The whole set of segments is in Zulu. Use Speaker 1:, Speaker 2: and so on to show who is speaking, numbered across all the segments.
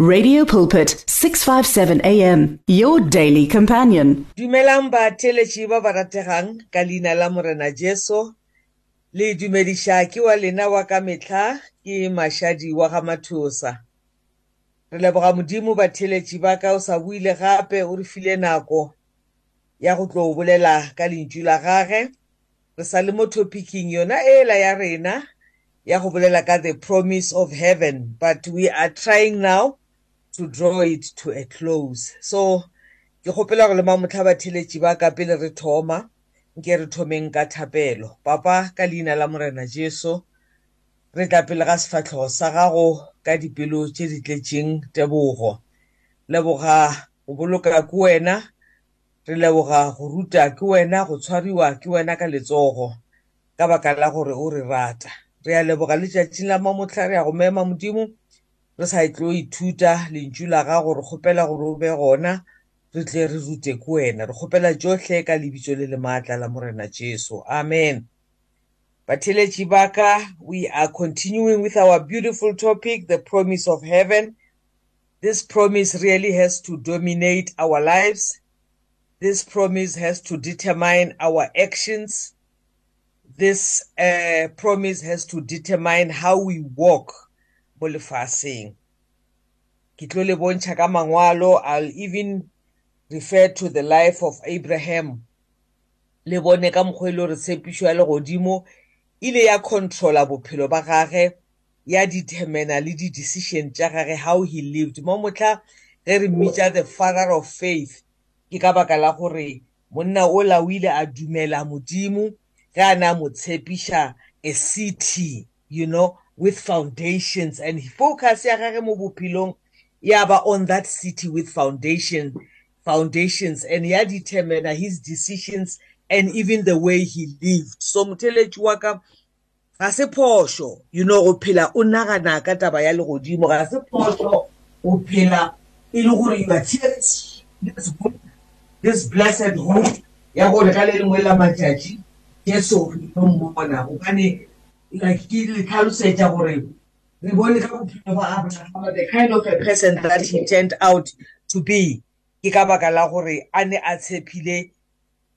Speaker 1: Radio Pulpit 657 AM your daily companion.
Speaker 2: Dumelang ba ba rategang ka leina la morena Jesu. Le dumediša ke wa lena wa ka mehla ke mašadi wa ga mathosa. Re leboga modimo batheletši ba ka o sa buile gape o re file nako ya go tlo bolela ka lentšu la gage. Re sa le mo topicing yona ela ya rena ya go bolela ka the promise of heaven but we are trying now to draw it to a close. So ke kgopela go lema motlha batheletši ba ka pele re thoma nke re thomeng ka thapelo. Papa ka leina la morena jesu re tla pele ga sefatlhego sa gago ka dipelo tše di tletšeng tebogo. Leboga go boloka ke wena re leboga go ruta ke wena go tshwariwa ke wena ka letsogo ka baka la gore o re rata. Re a leboga letšatšing la mamotlha re ya go mema modimo. Re sa tlo ithuta lentšu la gago re kgopela gore o be gona re tle re rute ke wena. Re kgopela tšohle ka lebitso le le maatla la morena jesu. Amen. Batheletši ba ka we are continuing with our beautiful topic the promise of heaven. This promise really has to dominate our lives. This promise has to determine our actions. This uh, promise has to determine how we walk. Mo lefaseng ke tlo le bontšha ka mangwalo i'll even refer to the life of abraham. Le bone ka mokgwa ile gore tshepišo ya legodimo ile ya controla bophelo ba gage ya determina le di-decision tša gage how he lived. Mo motlha ge re mmitša the father of faith ke ka baka la gore monna ola o ile a dumela modimo ge a na mo tshepiša a city you know with foundations and focus ya gage mo bophelong ya ba on that city with foundation foundations and ya determine his decisions and even the way he lived. So motheletši wa ka ga se phošo you know go phela o nagana ka taba ya legodimo ga se phošo o phela e le gore you are cherishing this hope this blessed hope ya gore ka le lengwe la matšatši jesu re tlo mmona gobane like ke le tlhalosetša gore re bone ka bophelo ba abrahama the kind of a person that he turned out to be ke ka baka la gore a ne a tshepile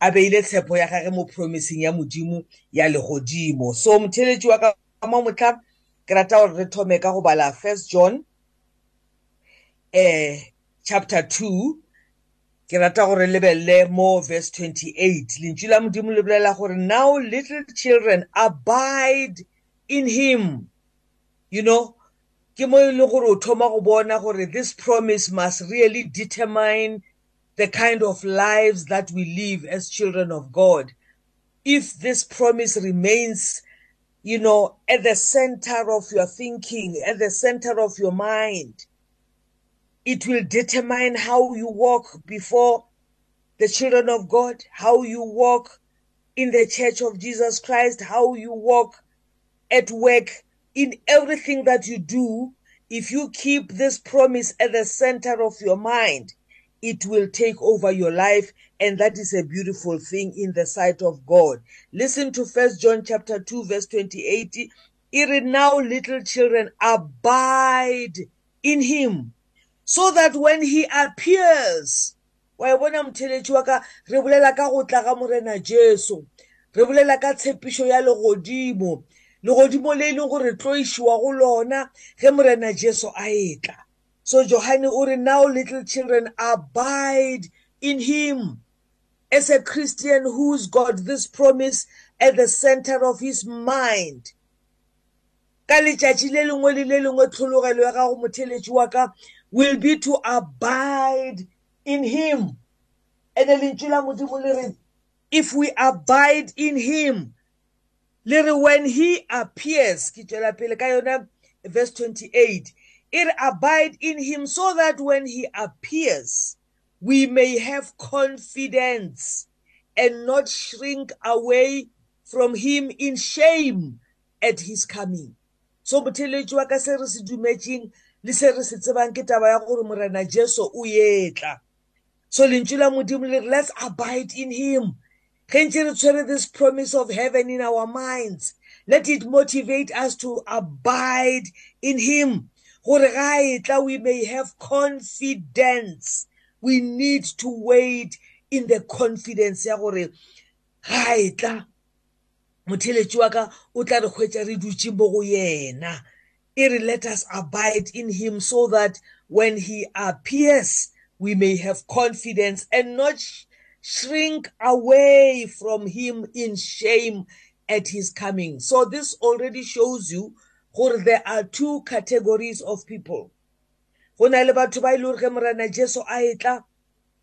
Speaker 2: a beile tshepo ya gage mo promising ya modimo ya legodimo. So motheletši wa ka mo motlha ke rata gore re thome ka go bala first john eh, chapter 2 ke rata gore lebelele mo verse 28 lentšu la modimo le bolela gore now little children abide in him. You know ke mo e le gore o thoma go bona gore this promise must really determine the kind of lives that we live as children of god. If this promise remains you know at the center of your thinking at the center of your mind it will determine how you walk before the children of God, how you walk in the church of Jesus Christ, how you walk at work, in everything that you do. If you keep this promise at the center of your mind, it will take over your life and that is a beautiful thing in the sight of God. Listen to First John chapter 2 verse 28. It now little children abide in him so that when he appears wa e bona motheletši wa ka re bolela ka go tla ga morena jesu. Re bolela ka tshepišo ya legodimo. Legodimo le e leng gore tlo išiwa go lona ge morena jesu a etla so johane o re now little children abide in him. As a christian who's got this promise at the center of his mind. Ka letšatši le lengwe le le lengwe tlhologelo ya gago motheletši wa ka will be to abide in him. And if we abide in him, when he appears, verse 28, it abide in him so that when he appears, we may have confidence and not shrink away from him in shame at his coming. So, motheletši wa ka se re se dumetšeng le se re se tsebang ke taba ya gore morena jesu o etla so lentšu la modimo le re let's abide in him. Ge ntse re tshwere this promise of heaven in our minds let it motivate us to abide in him. Gore ga e tla we may have confidence. We need to wait in the confidence ya gore ga e tla motheletši wa ka o tla re hwetša re dutše mo go yena. E re let us abide in him so that when he appears we may have confidence and not sh shrink away from him in shame at his coming. So this already shows you gore there are two categories of people. Go na le batho ba ile gore ge morena jesu a etla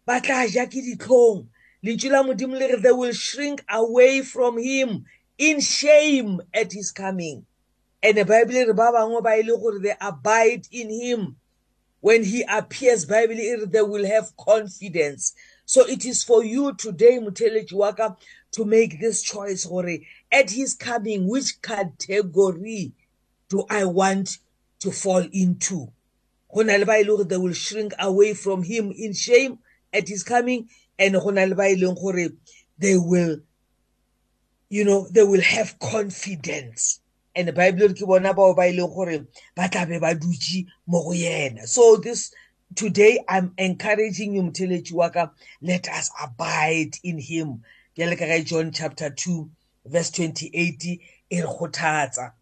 Speaker 2: ba tla ja ke ditlhong. Lentšu la modimo le re they will shrink away from him in shame at his coming. And the bible re ba bangwe ba ile gore they abide in him. When he appears bible they will have confidence. So it is for you today motheletši wa ka to make this choice gore at his coming which category do i want to fall into? Go na le ba e le gore they will shrink away from him in shame at his coming and go na le ba e leng gore they will you know they will have confidence. And bible ke bona bao ba ile gore ba tla be ba dutse mo go yena. So this today i'm encouraging you mtheletši wa ka let us abide in him. Ke le ka ga john chapter 2 verse 28 e re kgothatsa.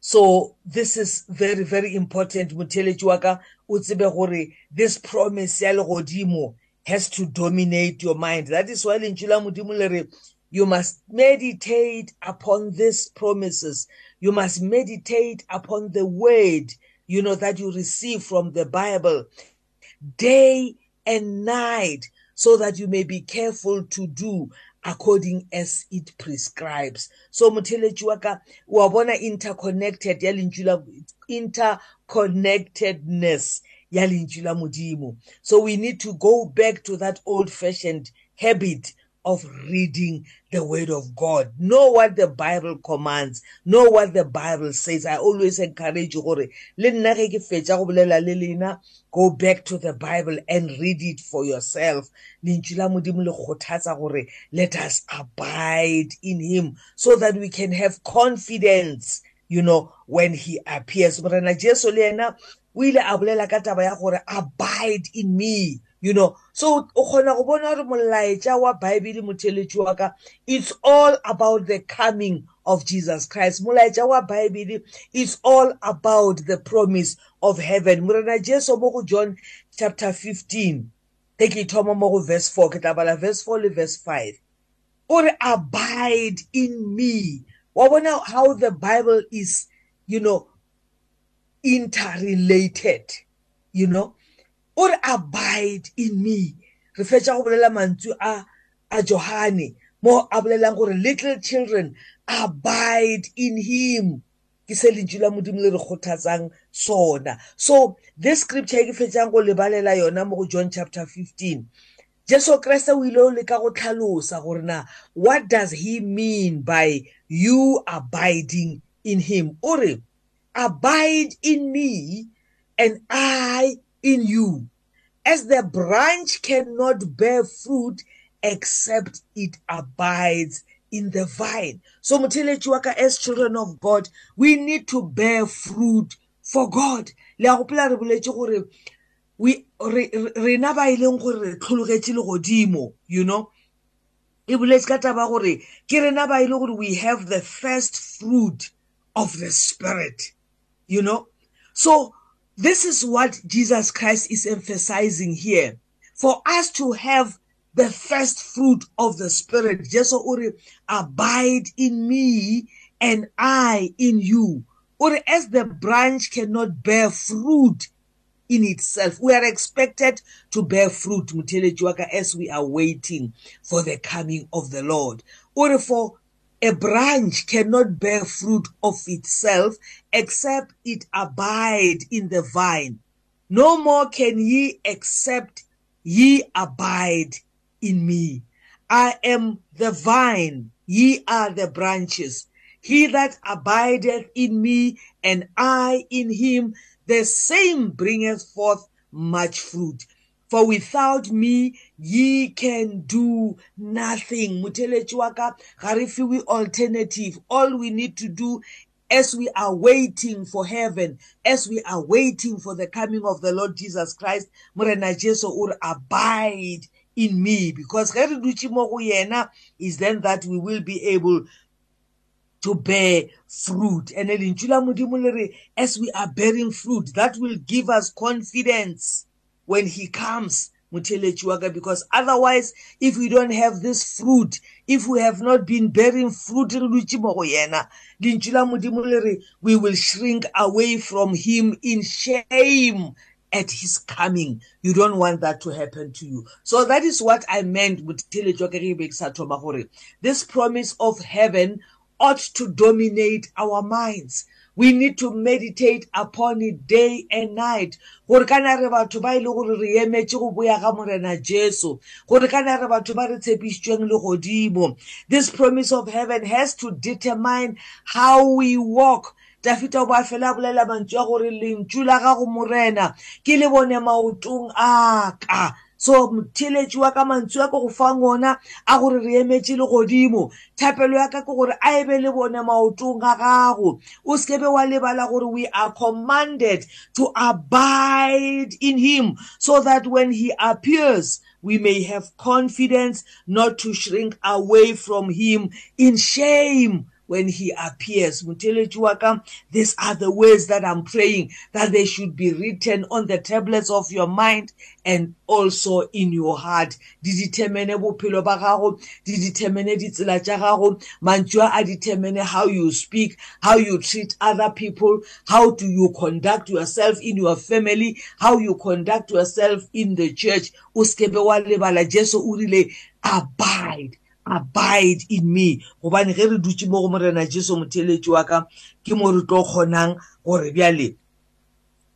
Speaker 2: So this is very very important motheletši wa ka o tsebe gore this promise ya legodimo has to dominate your mind. That is why lentšu la modimo le re You must meditate upon these promises. You must meditate upon the word, you know, that you receive from the Bible day and night so that you may be careful to do according as it prescribes. So motheletši wa ka wa bona interconnected ya lentšu la interconnectedness ya lentšu la modimo. So we need to go back to that old fashioned habit of reading the word of God. Know what the Bible commands. Know what the Bible says. I always encourage you gore le nna ge ke fetša go bolela le lena go back to the Bible and read it for yourself. Lentšu la modimo le kgothatsa gore let us abide in him so that we can have confidence you know when he appears. Morena Jesu le yena o ile a bolela ka taba ya gore abide in me you know. So o kgona go bona gore molaetša wa bible motheletši wa ka it's all about the coming of jesus christ. Molaetša wa bible is all about the promise of heaven. Morena jesu mo go john chapter 15 ge ke thoma mo go verse 4 ke tla bala verse 4 le verse 5 o re abide in me. Wa bona how the bible is you know interrelated you know. Or abide in me. Re fetša go bolela mantswe a a Johane mo a bolelang gore little children abide in him. Ke se lentšu la modimo le re kgothatsang sona. So this scripture e ke fetšang go lebalela yona mo go John chapter 15 Jesu Kriste o ile o leka go tlhalosa gore na what does he mean by you abiding in him? O re abide in me and I in you. As the branch cannot bear fruit except it abides in the vine. So motheletši wa ka as children of god we need to bear fruit for god. Le a gopola re boletše gore we rena ba e leng gore re tlhologetše legodimo you know? E boletše ka taba gore ke rena ba e le gore we have the first fruit of the spirit you know? So This is what Jesus Christ is emphasizing here. For us to have the first fruit of the Spirit, Jesu uri, abide in me and I in you. Or as the branch cannot bear fruit in itself, we are expected to bear fruit, Mutele as we are waiting for the coming of the Lord. Or for A branch cannot bear fruit of itself except it abide in the vine. No more can ye except ye abide in me. I am the vine, ye are the branches. He that abideth in me and I in him, the same bringeth forth much fruit. For without me ye can do nothing. Motheletši wa ka ga re fiwe alternative. All we need to do as we are waiting for heaven, as we are waiting for the coming of the Lord Jesus Christ, Morena Jesu or abide in me. Because is then that we will be able to bear fruit. And as we are bearing fruit, that will give us confidence. When He comes Mutelechuaga, because otherwise, if we don't have this fruit, if we have not been bearing fruit, we will shrink away from him in shame at his coming. You don't want that to happen to you. So that is what I meant with this promise of heaven ought to dominate our minds we need to meditate upon it day and night. Gore kana re batho ba ile gore re emetse go boya ga morena jesu. Gore kana re batho ba re tshepišitsweng le godimo this promise of heaven has to determine how we walk. Dafita o ba fela bolela mantswe a gore lentšu la gago morena ke le bone maotong a ka. So motheletši wa ka mantswe a ke go fang ona a gore re emetse le godimo thapelo ya ka ke gore a ebe le bone maotong a gago. O sekebe wa lebala gore we are commanded to abide in him so that when he appears we may have confidence not to shrink away from him in shame. When he appears. These are the words that I'm praying that they should be written on the tablets of your mind and also in your heart. Di determine bophelo ba gago, di determine ditsela tša gago, mantswe a determine how you speak, how you treat other people, how do you conduct yourself in your family, how you conduct yourself in the church. O skebe wa lebala Jesu o rile abide abide in me. Gobane ge re dutse mo go morena jesu motheletši wa ka ke mo re tlo kgonang gore bjale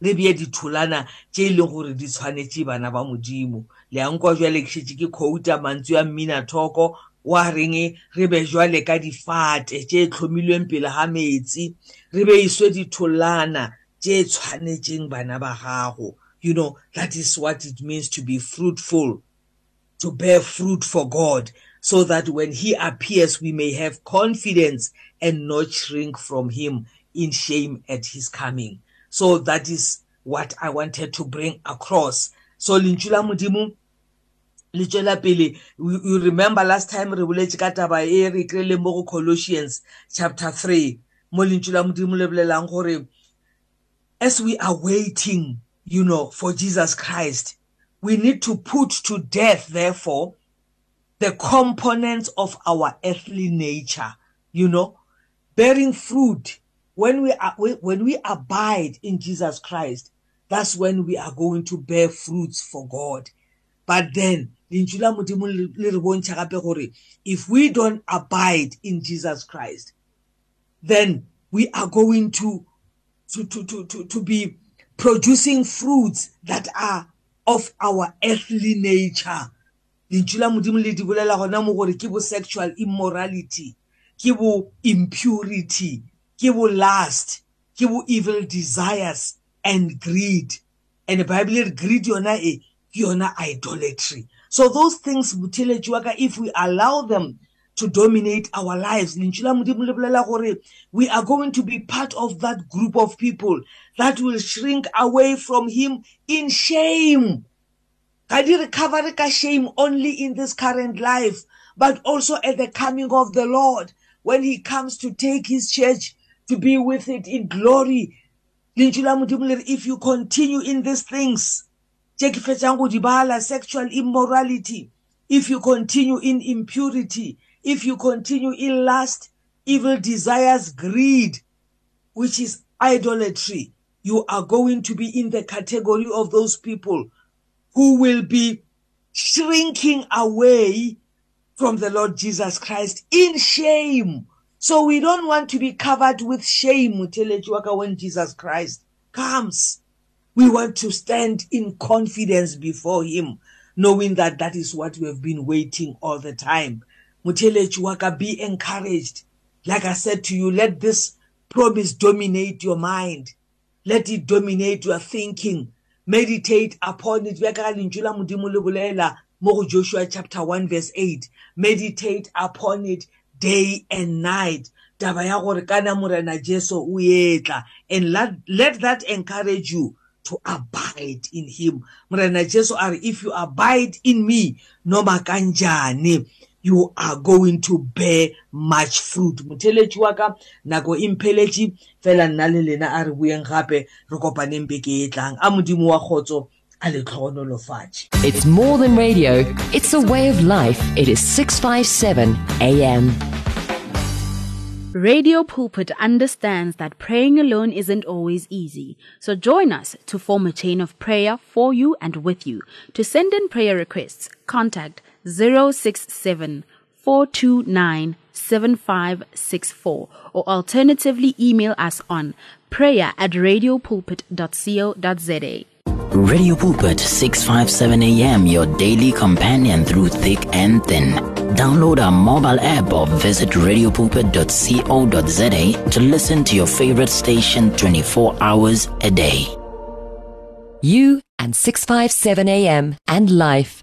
Speaker 2: re bee ditholana tše e leng gore di tshwanetse bana ba modimo. Le yankwa jwale ke šetse ke quota mantswe ya mmina thoko wa reng re be jwale ka difate tše tlhomilweng pele ga metsi re be iswe ditholana tše tshwanetseng bana ba gago. You know that is what it means to be fruitful to bear fruit for god. So that when he appears, we may have confidence and not shrink from him in shame at his coming. So that is what I wanted to bring across. So Linchula Mudimu, le pele you remember last time re boletse ka taba e re kry-le mo go colossians chapter 3 mo lentswe la modimo le bolelang gore as we are waiting you know for jesus christ we need to put to death therefore the components of our earthly nature, you know, bearing fruit. When we are, when we abide in Jesus Christ, that's when we are going to bear fruits for God. But then, if we don't abide in Jesus Christ, then we are going to, to, to, to, to, to be producing fruits that are of our earthly nature lentšu la modimo le di bolela gona mo gore ke bo sexual immorality ke bo impurity ke bo lust ke bo evil desires and greed. And bible re greed yona e ke yona idolatry. So those things motheletši wa ka if we allow them to dominate our lives. Lentšu la modimo le bolela gore we are going to be part of that group of people that will shrink away from him in shame. Ga di recovery ka shame only in this current life but also at the coming of the lord. When he comes to take his church to be with it in glory. If you continue in these things sexual immorality if you continue in impurity if you continue in lust evil desires greed which is idolatry you are going to be in the category of those people who will be shrinking away from the Lord Jesus Christ in shame. So we don't want to be covered with shame when Jesus Christ comes. We want to stand in confidence before him, knowing that that is what we have been waiting all the time. Mutelechuaka, be encouraged. Like I said to you, let this promise dominate your mind. Let it dominate your thinking meditate upon it. Bja ka ga lentšu la modimo le bolela mo go joshua chapter 1 verse 8 meditate upon it day and night. Taba ya gore kana morena jesu o etla. And let, let that encourage you to abide in him. Morena jesu a re if you abide in me noma kanjani you are going to bear much fruit motheletši wa ka nako e mpheletše fela nna le lena a re bueng gape re kopaneng beke e tlang a modimo wa kgotso a le tlhogonolofatše
Speaker 3: It's more than radio, it's a way of life. It is 657 AM.
Speaker 4: Radio Pulpit understands that praying alone isn't always easy. So join us to form a chain of prayer for you and with you. To send in prayer requests, contact 067 429 7564 or alternatively email us on prayer at radiopulpit.co.za.
Speaker 5: Radio Pulpit 657 AM, your daily companion through thick and thin. Download our mobile app or visit radiopulpit.co.za to listen to your favorite station 24 hours a day.
Speaker 3: You and 657 AM and life,